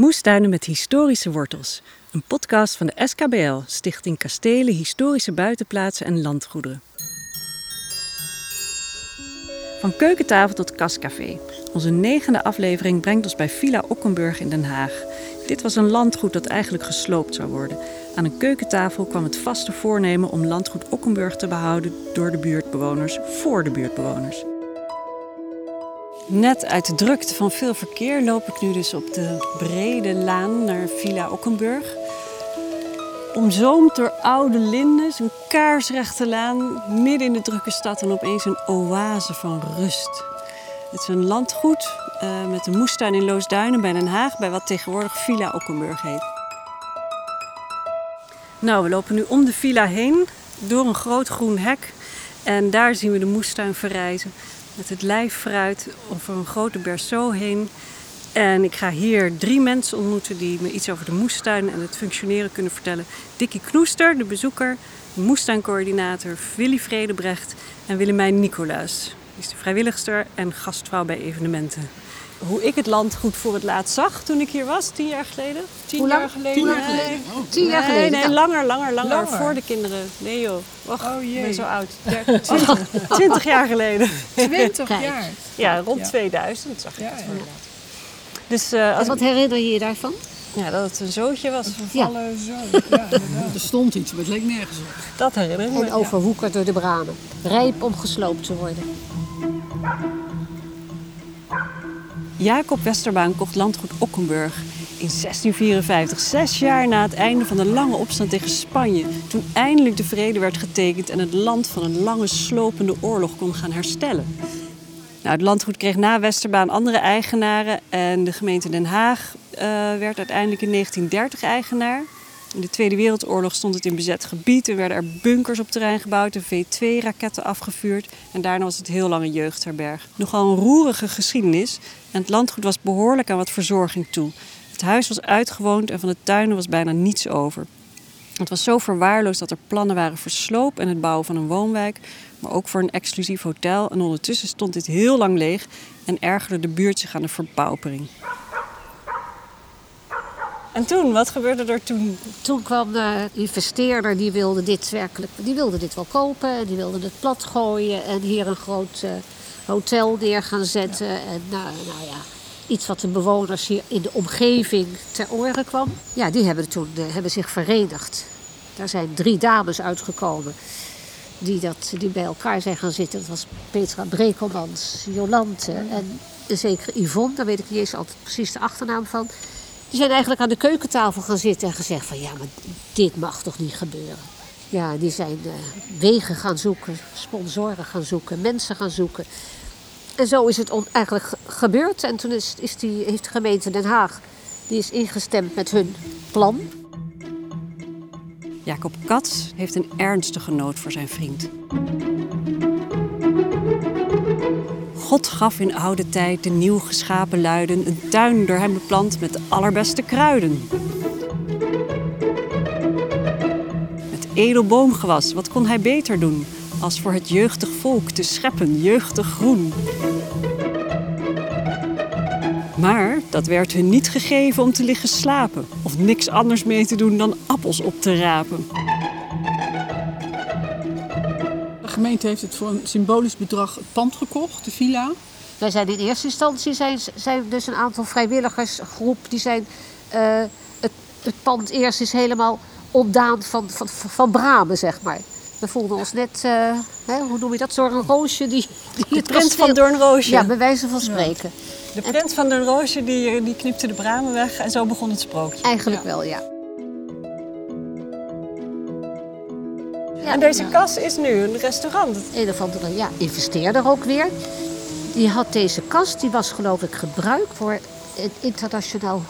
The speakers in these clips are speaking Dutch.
Moestuinen met historische wortels. Een podcast van de SKBL, Stichting Kastelen, Historische Buitenplaatsen en Landgoederen. Van keukentafel tot kastcafé. Onze negende aflevering brengt ons bij Villa Okkenburg in Den Haag. Dit was een landgoed dat eigenlijk gesloopt zou worden. Aan een keukentafel kwam het vaste voornemen om landgoed Okkenburg te behouden door de buurtbewoners voor de buurtbewoners. Net uit de drukte van veel verkeer loop ik nu dus op de brede laan naar Villa Okkenburg. Omzoomd door oude linden, een kaarsrechte laan, midden in de drukke stad en opeens een oase van rust. Het is een landgoed uh, met een moestuin in Loosduinen bij Den Haag, bij wat tegenwoordig Villa Okkenburg heet. Nou, we lopen nu om de villa heen, door een groot groen hek. En daar zien we de moestuin verrijzen met het lijffruit over een grote berceau heen. En ik ga hier drie mensen ontmoeten die me iets over de moestuin en het functioneren kunnen vertellen. Dikkie Knoester, de bezoeker, de moestuincoördinator Willy Vredebrecht en Willemijn Nicolaas. Die is de vrijwilligster en gastvrouw bij evenementen hoe ik het land goed voor het laatst zag toen ik hier was, tien jaar geleden. Tien jaar geleden? Tien jaar geleden. Oh. Tien jaar geleden. Nee, nee, langer, langer, langer, Voor de kinderen. Nee joh. Och, oh jee. Ik ben zo oud. Twintig, jaar geleden. Twintig jaar? Ja, rond 2000 zag ik het voor Dus, uh, als wat herinner je je daarvan? Ja, dat het een zootje was. Een vervallen ja. Ja, er stond iets, maar het leek nergens op. Dat herinner ik me. En overwoekerd door de bramen. Rijp om gesloopt te worden. Jacob Westerbaan kocht landgoed Okkenburg in 1654, zes jaar na het einde van de lange opstand tegen Spanje. Toen eindelijk de vrede werd getekend en het land van een lange slopende oorlog kon gaan herstellen. Nou, het landgoed kreeg na Westerbaan andere eigenaren en de gemeente Den Haag uh, werd uiteindelijk in 1930 eigenaar. In de Tweede Wereldoorlog stond het in bezet gebied en werden er bunkers op terrein gebouwd en V2-raketten afgevuurd. En daarna was het heel lang een jeugdherberg. Nogal een roerige geschiedenis en het landgoed was behoorlijk aan wat verzorging toe. Het huis was uitgewoond en van de tuinen was bijna niets over. Het was zo verwaarloosd dat er plannen waren voor sloop en het bouwen van een woonwijk, maar ook voor een exclusief hotel. En ondertussen stond dit heel lang leeg en ergerde de buurt zich aan de verpaupering. En toen, wat gebeurde er toen? Toen kwam de investeerder, die wilde dit werkelijk, die wilde dit wel kopen. Die wilde het plat gooien en hier een groot uh, hotel neer gaan zetten. En nou, nou ja, iets wat de bewoners hier in de omgeving ter oren kwam. Ja, die hebben toen uh, hebben zich verenigd. Daar zijn drie dames uitgekomen die, dat, die bij elkaar zijn gaan zitten. Dat was Petra Brekelmans, Jolante en zeker Yvonne. Daar weet ik niet eens altijd precies de achternaam van. Die zijn eigenlijk aan de keukentafel gaan zitten en gezegd van ja, maar dit mag toch niet gebeuren. Ja, die zijn uh, wegen gaan zoeken, sponsoren gaan zoeken, mensen gaan zoeken. En zo is het eigenlijk gebeurd. En toen is, is die, heeft de gemeente Den Haag die is ingestemd met hun plan. Jacob Katz heeft een ernstige nood voor zijn vriend. God gaf in oude tijd de nieuw geschapen luiden een tuin door hem beplant met de allerbeste kruiden. Met edel boomgewas, wat kon hij beter doen als voor het jeugdig volk te scheppen jeugdig groen? Maar dat werd hun niet gegeven om te liggen slapen of niks anders mee te doen dan appels op te rapen gemeente heeft het voor een symbolisch bedrag het pand gekocht, de villa. Wij zijn in eerste instantie zijn, zijn dus een aantal vrijwilligersgroep die zijn uh, het, het pand eerst is helemaal ontdaan van, van, van bramen, zeg maar. We voelden ons net, uh, hè, hoe noem je dat, Zornroosje? Die, die de prins van Doornroosje. Ja, bij wijze van spreken. De prins van Doornroosje die, die knipte de bramen weg en zo begon het sprookje. Eigenlijk wel, ja. En deze kas is nu een restaurant. Een of andere ja, investeerder ook weer. Die had deze kas, die was geloof ik gebruikt voor het internationaal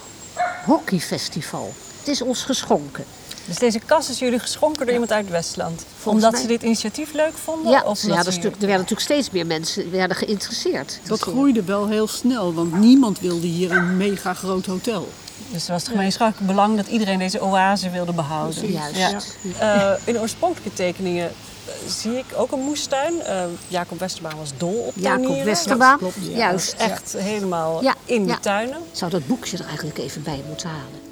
hockeyfestival. Het is ons geschonken. Dus deze kas is jullie geschonken door iemand uit Westland? omdat ze dit initiatief leuk vonden? Ja, of ja er, er werden natuurlijk steeds meer mensen werden geïnteresseerd. Dat groeide wel heel snel, want niemand wilde hier een mega groot hotel. Dus er was het gemeenschappelijk belang dat iedereen deze oase wilde behouden. Juist. Ja. Uh, in oorspronkelijke tekeningen zie ik ook een moestuin. Eh, Jacob Westerbaan was dol op tuinieren. Jacob Westerbaan, klopt, ja. juist. Echt helemaal Ja, in de tuinen. Zou dat boekje er eigenlijk even bij moeten halen.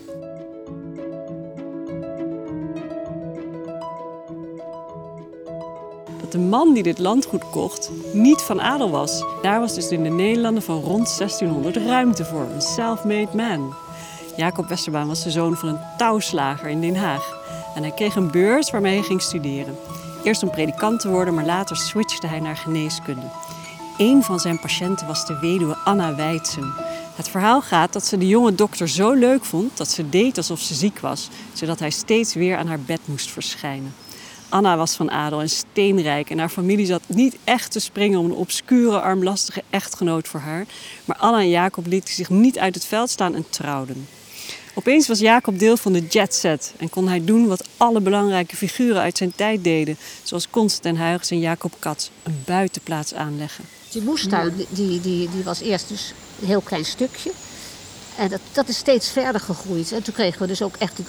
dat de man die dit landgoed kocht niet van adel was. Daar was dus in de Nederlanden van rond 1600 ruimte voor, een self-made man. Jacob Westerbaan was de zoon van een touwslager in Den Haag. En hij kreeg een beurs waarmee hij ging studeren. Eerst om predikant te worden, maar later switchte hij naar geneeskunde. Een van zijn patiënten was de weduwe Anna Weitsen. Het verhaal gaat dat ze de jonge dokter zo leuk vond dat ze deed alsof ze ziek was, zodat hij steeds weer aan haar bed moest verschijnen. Anna was van adel en steenrijk en haar familie zat niet echt te springen om een obscure, armlastige echtgenoot voor haar. Maar Anna en Jacob lieten zich niet uit het veld staan en trouwden. Opeens was Jacob deel van de jetset en kon hij doen wat alle belangrijke figuren uit zijn tijd deden, zoals Constantijn Huygens en Jacob Katz, een buitenplaats aanleggen. Die moestuin die, die, die was eerst dus een heel klein stukje. En dat, dat is steeds verder gegroeid. En toen kregen we dus ook echt een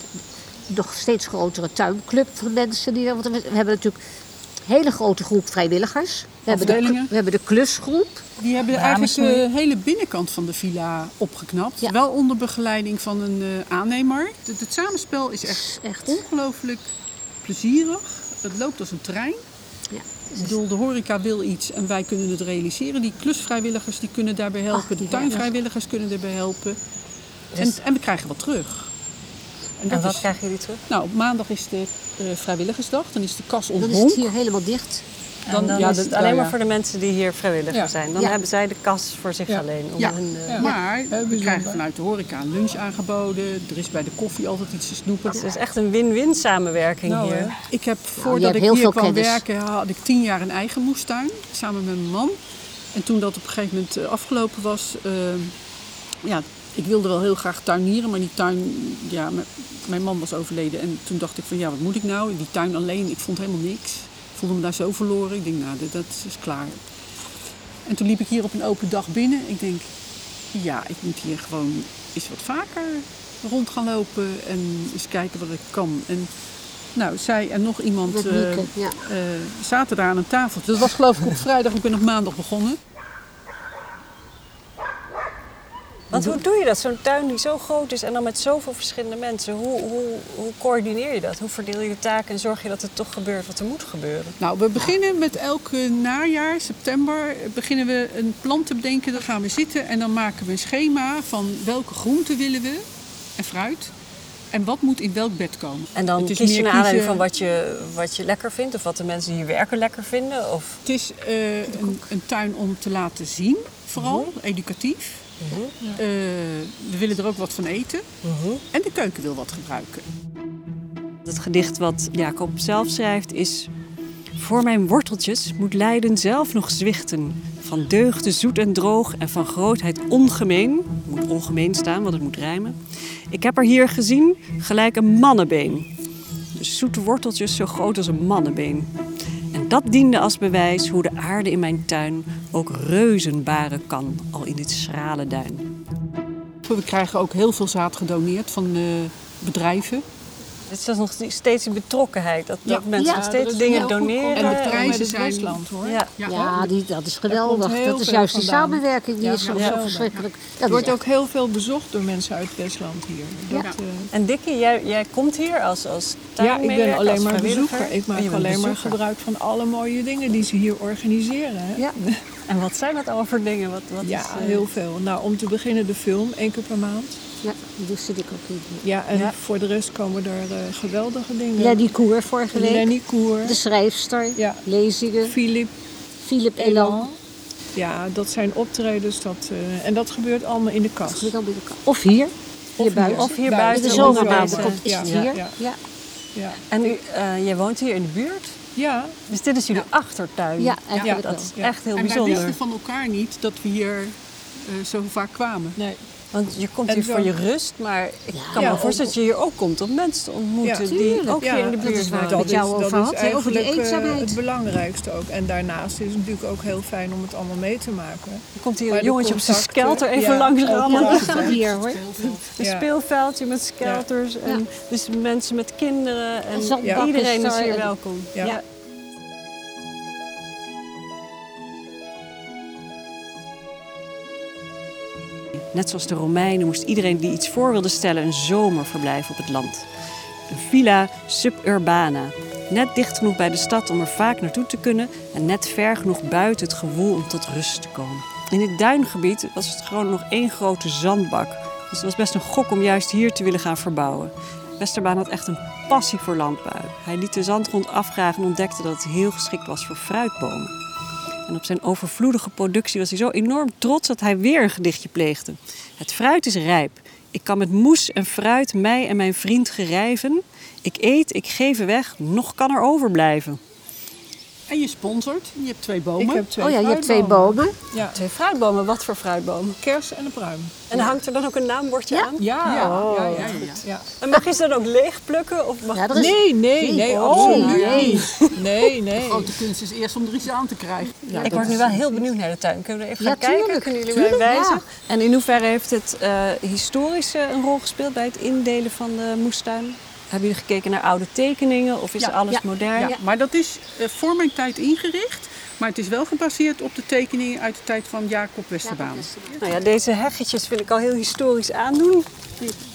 nog steeds grotere tuinclub van mensen. Die, want we hebben natuurlijk hele grote groep vrijwilligers. We hebben, de, we hebben de klusgroep. Die hebben eigenlijk de hele binnenkant van de villa opgeknapt. Ja. Wel onder begeleiding van een eh, aannemer. Het, het samenspel is echt, Echt. ongelooflijk plezierig. Het loopt als een trein. Ja. Ik bedoel, de horeca wil iets en wij kunnen het realiseren. Die klusvrijwilligers die kunnen daarbij helpen. Ach, de tuinvrijwilligers kunnen daarbij helpen. En, en we krijgen wat terug. En, wat is, krijgen jullie terug? nou, op maandag is de eh, vrijwilligersdag. Dan is de kas Dan is het hier helemaal dicht. Dan, dan ja, is dat- het alleen maar voor de mensen die hier vrijwilliger Ja. zijn. Dan Ja. hebben zij de kas voor zich Ja. alleen. Om Ja. hun, eh, Ja. Maar we bijzonder. krijgen vanuit de horeca een lunch aangeboden. Er is bij de koffie altijd iets te snoepen. Het is echt een win-win samenwerking Nou, hier. hè. ik heb voordat ik hier kwam kennis. werken, had ik tien jaar een eigen moestuin. Samen met mijn man. En toen dat op een gegeven moment eh, afgelopen was, eh, ja, ik wilde wel heel graag tuinieren, maar die tuin, ja, mijn man was overleden. En toen dacht ik van, ja, wat moet ik nou? Die tuin alleen, ik vond helemaal niks. Ik voelde me daar zo verloren. Ik denk, nou, dat is klaar. En toen liep ik hier op een open dag binnen. Ik denk, ja, ik moet hier gewoon eens wat vaker rond gaan lopen en eens kijken wat ik kan. En nou, zij en nog iemand eh, ja. eh, zaten daar aan een tafel. Dat was geloof ik op vrijdag, ik ben op maandag begonnen. Want hoe doe je dat? Zo'n tuin die zo groot is en dan met zoveel verschillende mensen. Hoe, hoe, hoe coördineer je dat? Hoe verdeel je de taken en zorg je dat het toch gebeurt wat er moet gebeuren? Nou, we beginnen met elke najaar, september, beginnen we een plan te bedenken. Dan gaan we zitten en dan maken we een schema van welke groenten willen we en fruit. En wat moet in welk bed komen. En dan Het is kies je naar aanleiding van wat je, wat je lekker vindt of wat de mensen die hier werken lekker vinden? Of... Het is eh, een, een tuin om te laten zien, vooral, Mhm. educatief. Eh, we willen er ook wat van eten. Mhm. En de keuken wil wat gebruiken. Het gedicht wat Jacob zelf schrijft is... Voor mijn worteltjes moet lijden zelf nog zwichten. Van deugde zoet en droog en van grootheid ongemeen. Het moet ongemeen staan, want het moet rijmen. Ik heb er hier gezien gelijk een mannenbeen. Dus zoete worteltjes zo groot als een mannenbeen. Dat diende als bewijs hoe de aarde in mijn tuin ook reuzen baren kan, al in dit schrale duin. We krijgen ook heel veel zaad gedoneerd van eh, Het is nog steeds die betrokkenheid, dat, Ja. mensen Ja, nog er steeds dingen doneren. En de prijzen zijn- Westland hoor. Ja. Ja, die, dat is geweldig. Dat is juist die vandaan. samenwerking die Ja, is zo, verschrikkelijk. Dat Het wordt ook heel veel bezocht door mensen uit Westland hier. Dat, Ja. eh, En Dikkie, jij, jij komt hier als, als ja, ik ben alleen als maar bezoeker. Ik Oh, maak alleen maar gebruik van alle mooie dingen die ze hier organiseren. Ja. En wat zijn dat allemaal voor dingen? Wat, wat Ja, is, eh, heel veel. Nou, om te beginnen de film, één keer per maand. Ja, die zit ik ook in. Ja, en Ja. voor de rest komen er eh, geweldige dingen. Lenny Koer vorige week. Lenny Koer, De schrijfster. Ja. Lezingen. Philip Philip Elan. Ja, dat zijn optredens. Dat, eh, en dat gebeurt allemaal in de kas. Of hier. Hier buiten. Of hier In buiten. de om zomermaanden komt, is Ja, het hier. ja. Ja. Ja, En u, eh, jij woont hier in de buurt, ja dus dit is jullie achtertuin. Ja, eigenlijk dat wel. is Ja. echt heel en wij bijzonder. wisten van elkaar niet dat we hier eh, zo vaak kwamen. nee. Want je komt En hier zo- voor je rust, maar ik kan Ja, me voorstellen dat je hier ook komt om mensen te ontmoeten Ja, die ook Ja, hier in de dat buurt is wonen. ik met jou over had, hè, over die eh, eenzaamheid. het belangrijkste ook. En daarnaast is het natuurlijk ook heel fijn om het allemaal mee te maken. Er komt hier Maar een de jongetje op zijn skelter even ja, langs rammen. wel. Die staat hier hoor. Een speelveldje met skelters. En dus mensen met kinderen. En iedereen is is er hier welkom. Ja. Ja. Net zoals de Romeinen moest iedereen die iets voor wilde stellen een zomerverblijf op het land. Een villa suburbana. Net dicht genoeg bij de stad om er vaak naartoe te kunnen en net ver genoeg buiten het gewoel om tot rust te komen. In het duingebied was het gewoon nog één grote zandbak. Dus het was best een gok om juist hier te willen gaan verbouwen. Westerbaan had echt een passie voor landbouw. Hij liet de zandgrond afgraven en ontdekte dat het heel geschikt was voor fruitbomen. En op zijn overvloedige productie was hij zo enorm trots dat hij weer een gedichtje pleegde. Het fruit is rijp. Ik kan met moes en fruit mij en mijn vriend gerijven. Ik eet, ik geef weg, nog kan er overblijven. En je sponsort. Je hebt twee bomen. Ik heb twee Oh ja, je hebt twee bomen. Ja, Twee fruitbomen, wat voor fruitbomen? kers en een pruim. En hangt er dan ook een naambordje Ja. aan? Ja, Ja. ja, ja, ja, ja. Ja. En mag je ze dan ook leeg plukken? Of mag... Ja, is Nee, nee, nee, Oh, absoluut nee. niet. Nee, nee. De grote kunst is eerst om er iets aan te krijgen. Ja, ik word nu wel heel benieuwd naar de tuin. Kunnen we even Ja, gaan kijken? Kunnen jullie Tuurlijk, mij wijzen? ja. En in hoeverre heeft het eh historisch eh, een rol gespeeld bij het indelen van de moestuin? Hebben jullie gekeken naar oude tekeningen of is Ja, alles ja, modern? Ja, maar dat is eh, voor mijn tijd ingericht. Maar het is wel gebaseerd op de tekeningen uit de tijd van Jacob Westerbaan. Nou ja, deze heggetjes vind ik al heel historisch aandoen.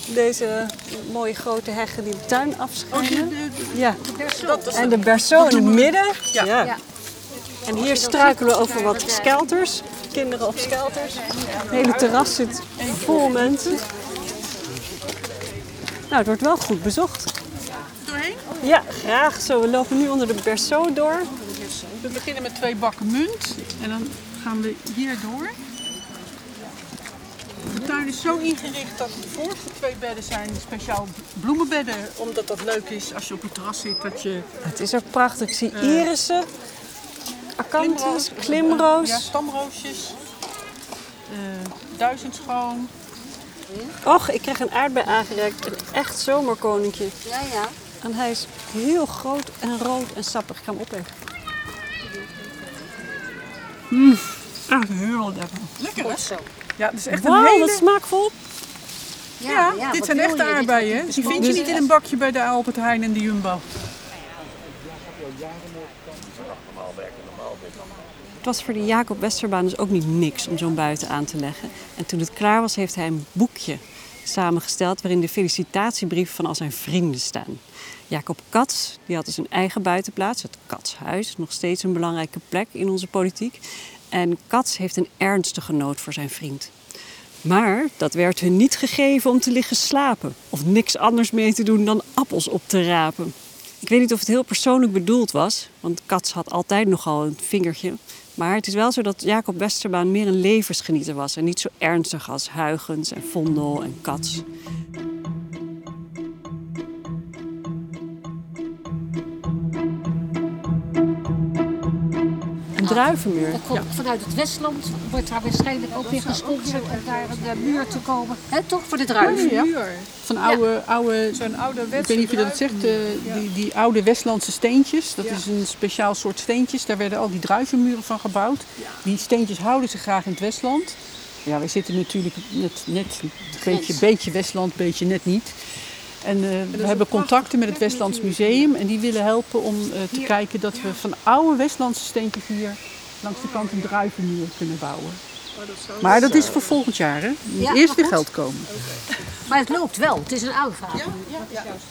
Deze mooie grote heggen die de tuin Oh, afschijnen. de- de- Ja, dat en de berceau in het midden. Ja. Ja. En hier struikelen we over wat skelters. Kinderen op skelters. Het hele terras zit vol mensen. Nou, het wordt wel goed bezocht. doorheen. Ja, graag zo. We lopen nu onder de berceau door. We beginnen met twee bakken munt. En dan gaan we hier door. De tuin is zo ingericht dat de voorste twee bedden zijn speciaal bloemenbedden. Omdat dat leuk is als je op het terras zit. Dat je Het is ook prachtig. Ik zie irissen, acanthus, klimroos. Ja, stamroosjes. eh duizendschoon. Och, ik krijg een aardbei aangereikt. Een echt zomerkoninkje. Ja, ja. En hij is heel groot en rood en sappig. Ik ga hem opeten. Echt heel lekker. Lekker hè? Zo. Ja, het is echt een hele... wat smaakvol. Ja, ja, dit zijn echte? Dit- aardbeien. Die vind je niet in een bakje bij de Albert Heijn en de Jumbo. Het was voor de Jacob Westerbaan dus ook niet niks om zo'n buiten aan te leggen. En toen het klaar was, heeft hij een boekje samengesteld waarin de felicitatiebrieven van al zijn vrienden staan. Jacob Katz, die had dus een eigen buitenplaats, het Katshuis, nog steeds een belangrijke plek in onze politiek. En Katz heeft een ernstige nood voor zijn vriend. Maar dat werd hun niet gegeven om te liggen slapen of niks anders mee te doen dan appels op te rapen. Ik weet niet of het heel persoonlijk bedoeld was, want Katz had altijd nogal een vingertje. Maar het is wel zo dat Jacob Westerbaan meer een levensgenieter was en niet zo ernstig als Huygens en Vondel en Katz. Een druivenmuur. Dat komt vanuit het Westland, wordt daar waarschijnlijk ook weer gesponsord om daar een muur te komen. Hè, toch voor de druiven? Ja. Van oude, oude Zo'n ouderwetse Ik weet niet of je dat zegt, eh, die, die oude Westlandse steentjes. Dat Ja. is een speciaal soort steentjes. Daar werden al die druivenmuren van gebouwd. Die steentjes houden ze graag in het Westland. Ja, wij zitten natuurlijk net, net een beetje, beetje Westland, beetje net niet. En eh, we hebben contacten met het Westlands Museum. En die willen helpen om eh, te kijken dat we van oude Westlandse steentjes hier langs de kant een druivenmuur kunnen bouwen. Maar dat is voor volgend jaar, hè? Er moet Ja, eerst weer geld komen. Maar het loopt wel, het is een aanvraag.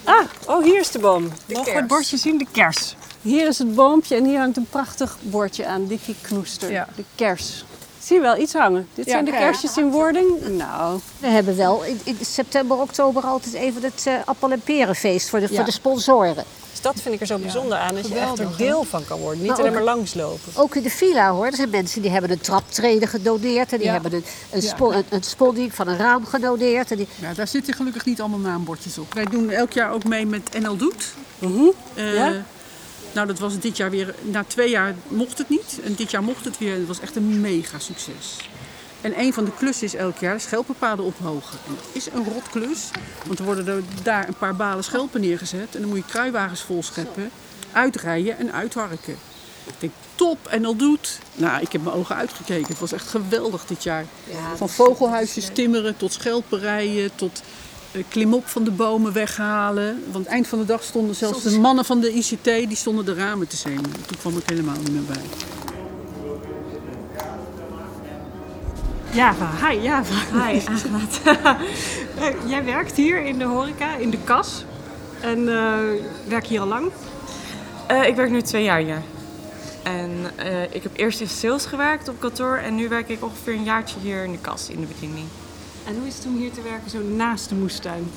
Ah, oh hier is de boom. Mogen we kers. het bordje zien? De kers. Hier is het boompje en hier hangt een prachtig bordje aan. Dikkie Knoester. Ja. De kers. Zie je wel iets hangen? Dit Ja, zijn de kijk. kersjes in wording. Nou, We hebben wel in, in september, oktober altijd even het eh, appel- en perenfeest voor de, Ja. voor de sponsoren. dus dat vind ik er zo bijzonder aan. Dat je echt er deel van kan worden. Niet Maar alleen maar langslopen. Ook in de villa hoor. Er zijn mensen die hebben een traptreden gedoneerd. En die Ja. hebben een, een, spo, een, een sponding van een raam gedoneerd. En die, Ja, daar zitten gelukkig niet allemaal naambordjes op. Wij doen elk jaar ook mee met NL Doet. Ja? Nou, dat was dit jaar weer. Na twee jaar mocht het niet. En dit jaar mocht het weer. Het was echt een mega succes. En een van de klussen is elk jaar schelpenpaden ophogen. En dat is een rotklus. Want er worden er daar een paar balen schelpen neergezet. En dan moet je kruiwagens vol scheppen, uitrijden en uitwarken. Ik denk, top, en al doet. Nou, ik heb mijn ogen uitgekeken. Het was echt geweldig dit jaar. Van vogelhuisjes timmeren tot schelperijen, tot klimop van de bomen weghalen. Want aan het eind van de dag stonden zelfs de mannen van de ICT, die stonden de ramen te zemen. Toen kwam ik helemaal niet meer bij. Java, hi Java. Hi, Eh, jij werkt hier in de horeca, in de kas. En eh, werk hier al lang? Eh, ik werk nu twee jaar hier. En eh, ik heb eerst in sales gewerkt op kantoor en nu werk ik ongeveer een jaartje hier in de kas, in de bediening. En hoe is het om hier te werken, zo naast de moestuin?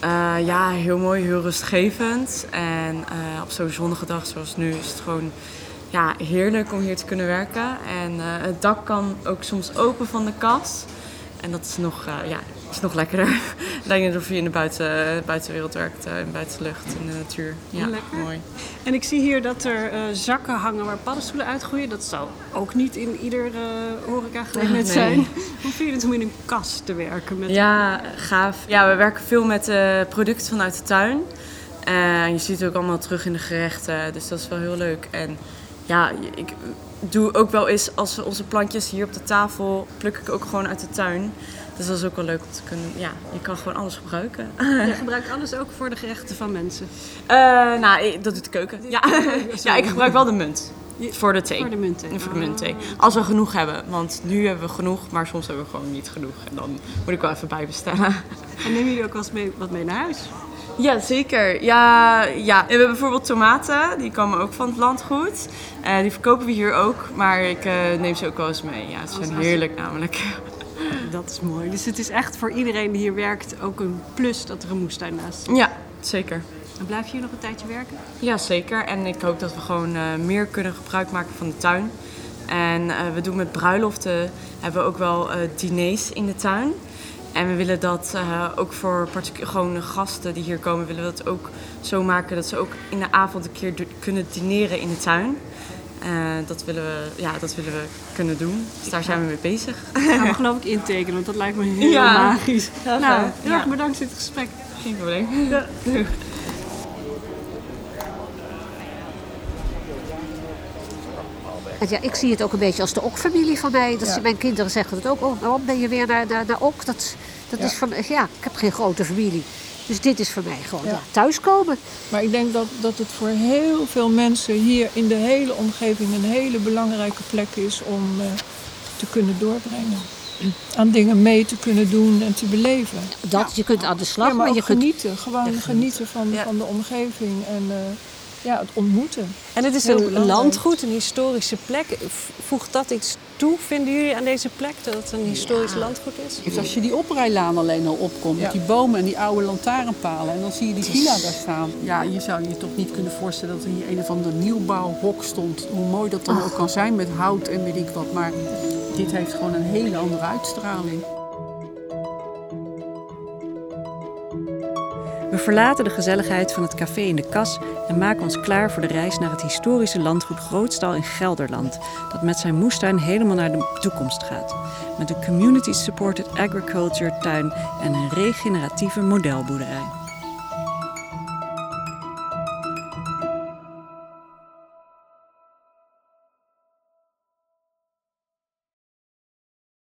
Eh, ja, heel mooi, heel rustgevend. En eh, op zo'n zonnige dag zoals nu is het gewoon ja, heerlijk om hier te kunnen werken. En eh, het dak kan ook soms open van de kas. En dat is nog, ja, is nog lekkerder. Lijkt net alsof je in de buiten, buitenwereld werkt, uh, in de buitenlucht, in de natuur. Ja, Lekker. mooi. En ik zie hier dat er eh, zakken hangen waar paddenstoelen uitgroeien. Dat zal ook niet in ieder uh, horecagelegenheid Nee. zijn. Hoe vind je het om in een kas te werken? Met Ja, gaaf. Ja, we werken veel met eh, producten vanuit de tuin. En je ziet het ook allemaal terug in de gerechten, dus dat is wel heel leuk. En ja, ik doe ook wel eens, als we onze plantjes hier op de tafel, pluk ik ook gewoon uit de tuin. Dus dat is ook wel leuk om te kunnen, ja, je kan gewoon alles gebruiken. Je gebruikt alles ook voor de gerechten van mensen. Eh, nou, dat doet de keuken. Ja. ja, ik gebruik wel de munt. Voor de thee. Voor de munt. En voor de muntthee. Als we genoeg hebben. Want nu hebben we genoeg, maar soms hebben we gewoon niet genoeg. En dan moet ik wel even bijbestellen. En nemen jullie ook wel eens mee, wat mee naar huis? Ja, zeker. Ja, ja. En we hebben bijvoorbeeld tomaten. Die komen ook van het landgoed. Eh, die verkopen we hier ook. Maar ik eh, neem ze ook wel eens mee. Ja, ze zijn heerlijk namelijk. Dat is mooi. Dus het is echt voor iedereen die hier werkt ook een plus dat er een moestuin naast is. Ja, zeker. En blijf je hier nog een tijdje werken? Ja, zeker. En ik hoop dat we gewoon eh, meer kunnen gebruik maken van de tuin. En eh, we doen met bruiloften hebben we ook wel eh, diners in de tuin. En we willen dat ook voor gewoon gasten die hier komen, willen we dat ook zo maken dat ze ook in de avond een keer kunnen dineren in de tuin. Eh, dat, willen we, ja, dat willen we kunnen doen. Dus daar zijn we mee bezig. Gaan we geloof ik intekenen, want dat lijkt me heel Ja. magisch. Heel nou, heel erg Ja. bedankt voor dit gesprek. Geen probleem. En ja, ik zie het ook een beetje als de Ok-familie van mij. Dat Ja. Mijn kinderen zeggen het ook. Oh, waarom ben je weer naar, naar, naar Ok? Dat, dat Ja. is van, ja, ik heb geen grote familie. Dus dit is voor mij gewoon Ja. thuiskomen. Maar ik denk dat, dat het voor heel veel mensen hier in de hele omgeving een hele belangrijke plek is om eh, te kunnen doorbrengen. Aan dingen mee te kunnen doen en te beleven. Dat, je kunt aan de slag, Ja, maar maar ook je kunt... genieten. Gewoon genieten van, Ja. van de omgeving en eh, ja, het ontmoeten. En het is Heel een belangrijk. landgoed, een historische plek. Voegt dat iets toe, vinden jullie, aan deze plek? Dat het een historisch landgoed is? Dus als je die oprijlaan alleen al opkomt, Ja. met die bomen en die oude lantaarnpalen, en dan zie je die villa daar staan. Ja, je zou je toch niet kunnen voorstellen dat er hier een of ander nieuwbouwhok stond. Hoe mooi dat dan ook kan zijn met hout en weet ik wat. Maar dit heeft gewoon een hele andere uitstraling. We verlaten de gezelligheid van het café in de kas en maken ons klaar voor de reis naar het historische landgoed Grootstal in Gelderland, dat met zijn moestuin helemaal naar de toekomst gaat. Met een community-supported agriculture tuin en een regeneratieve modelboerderij.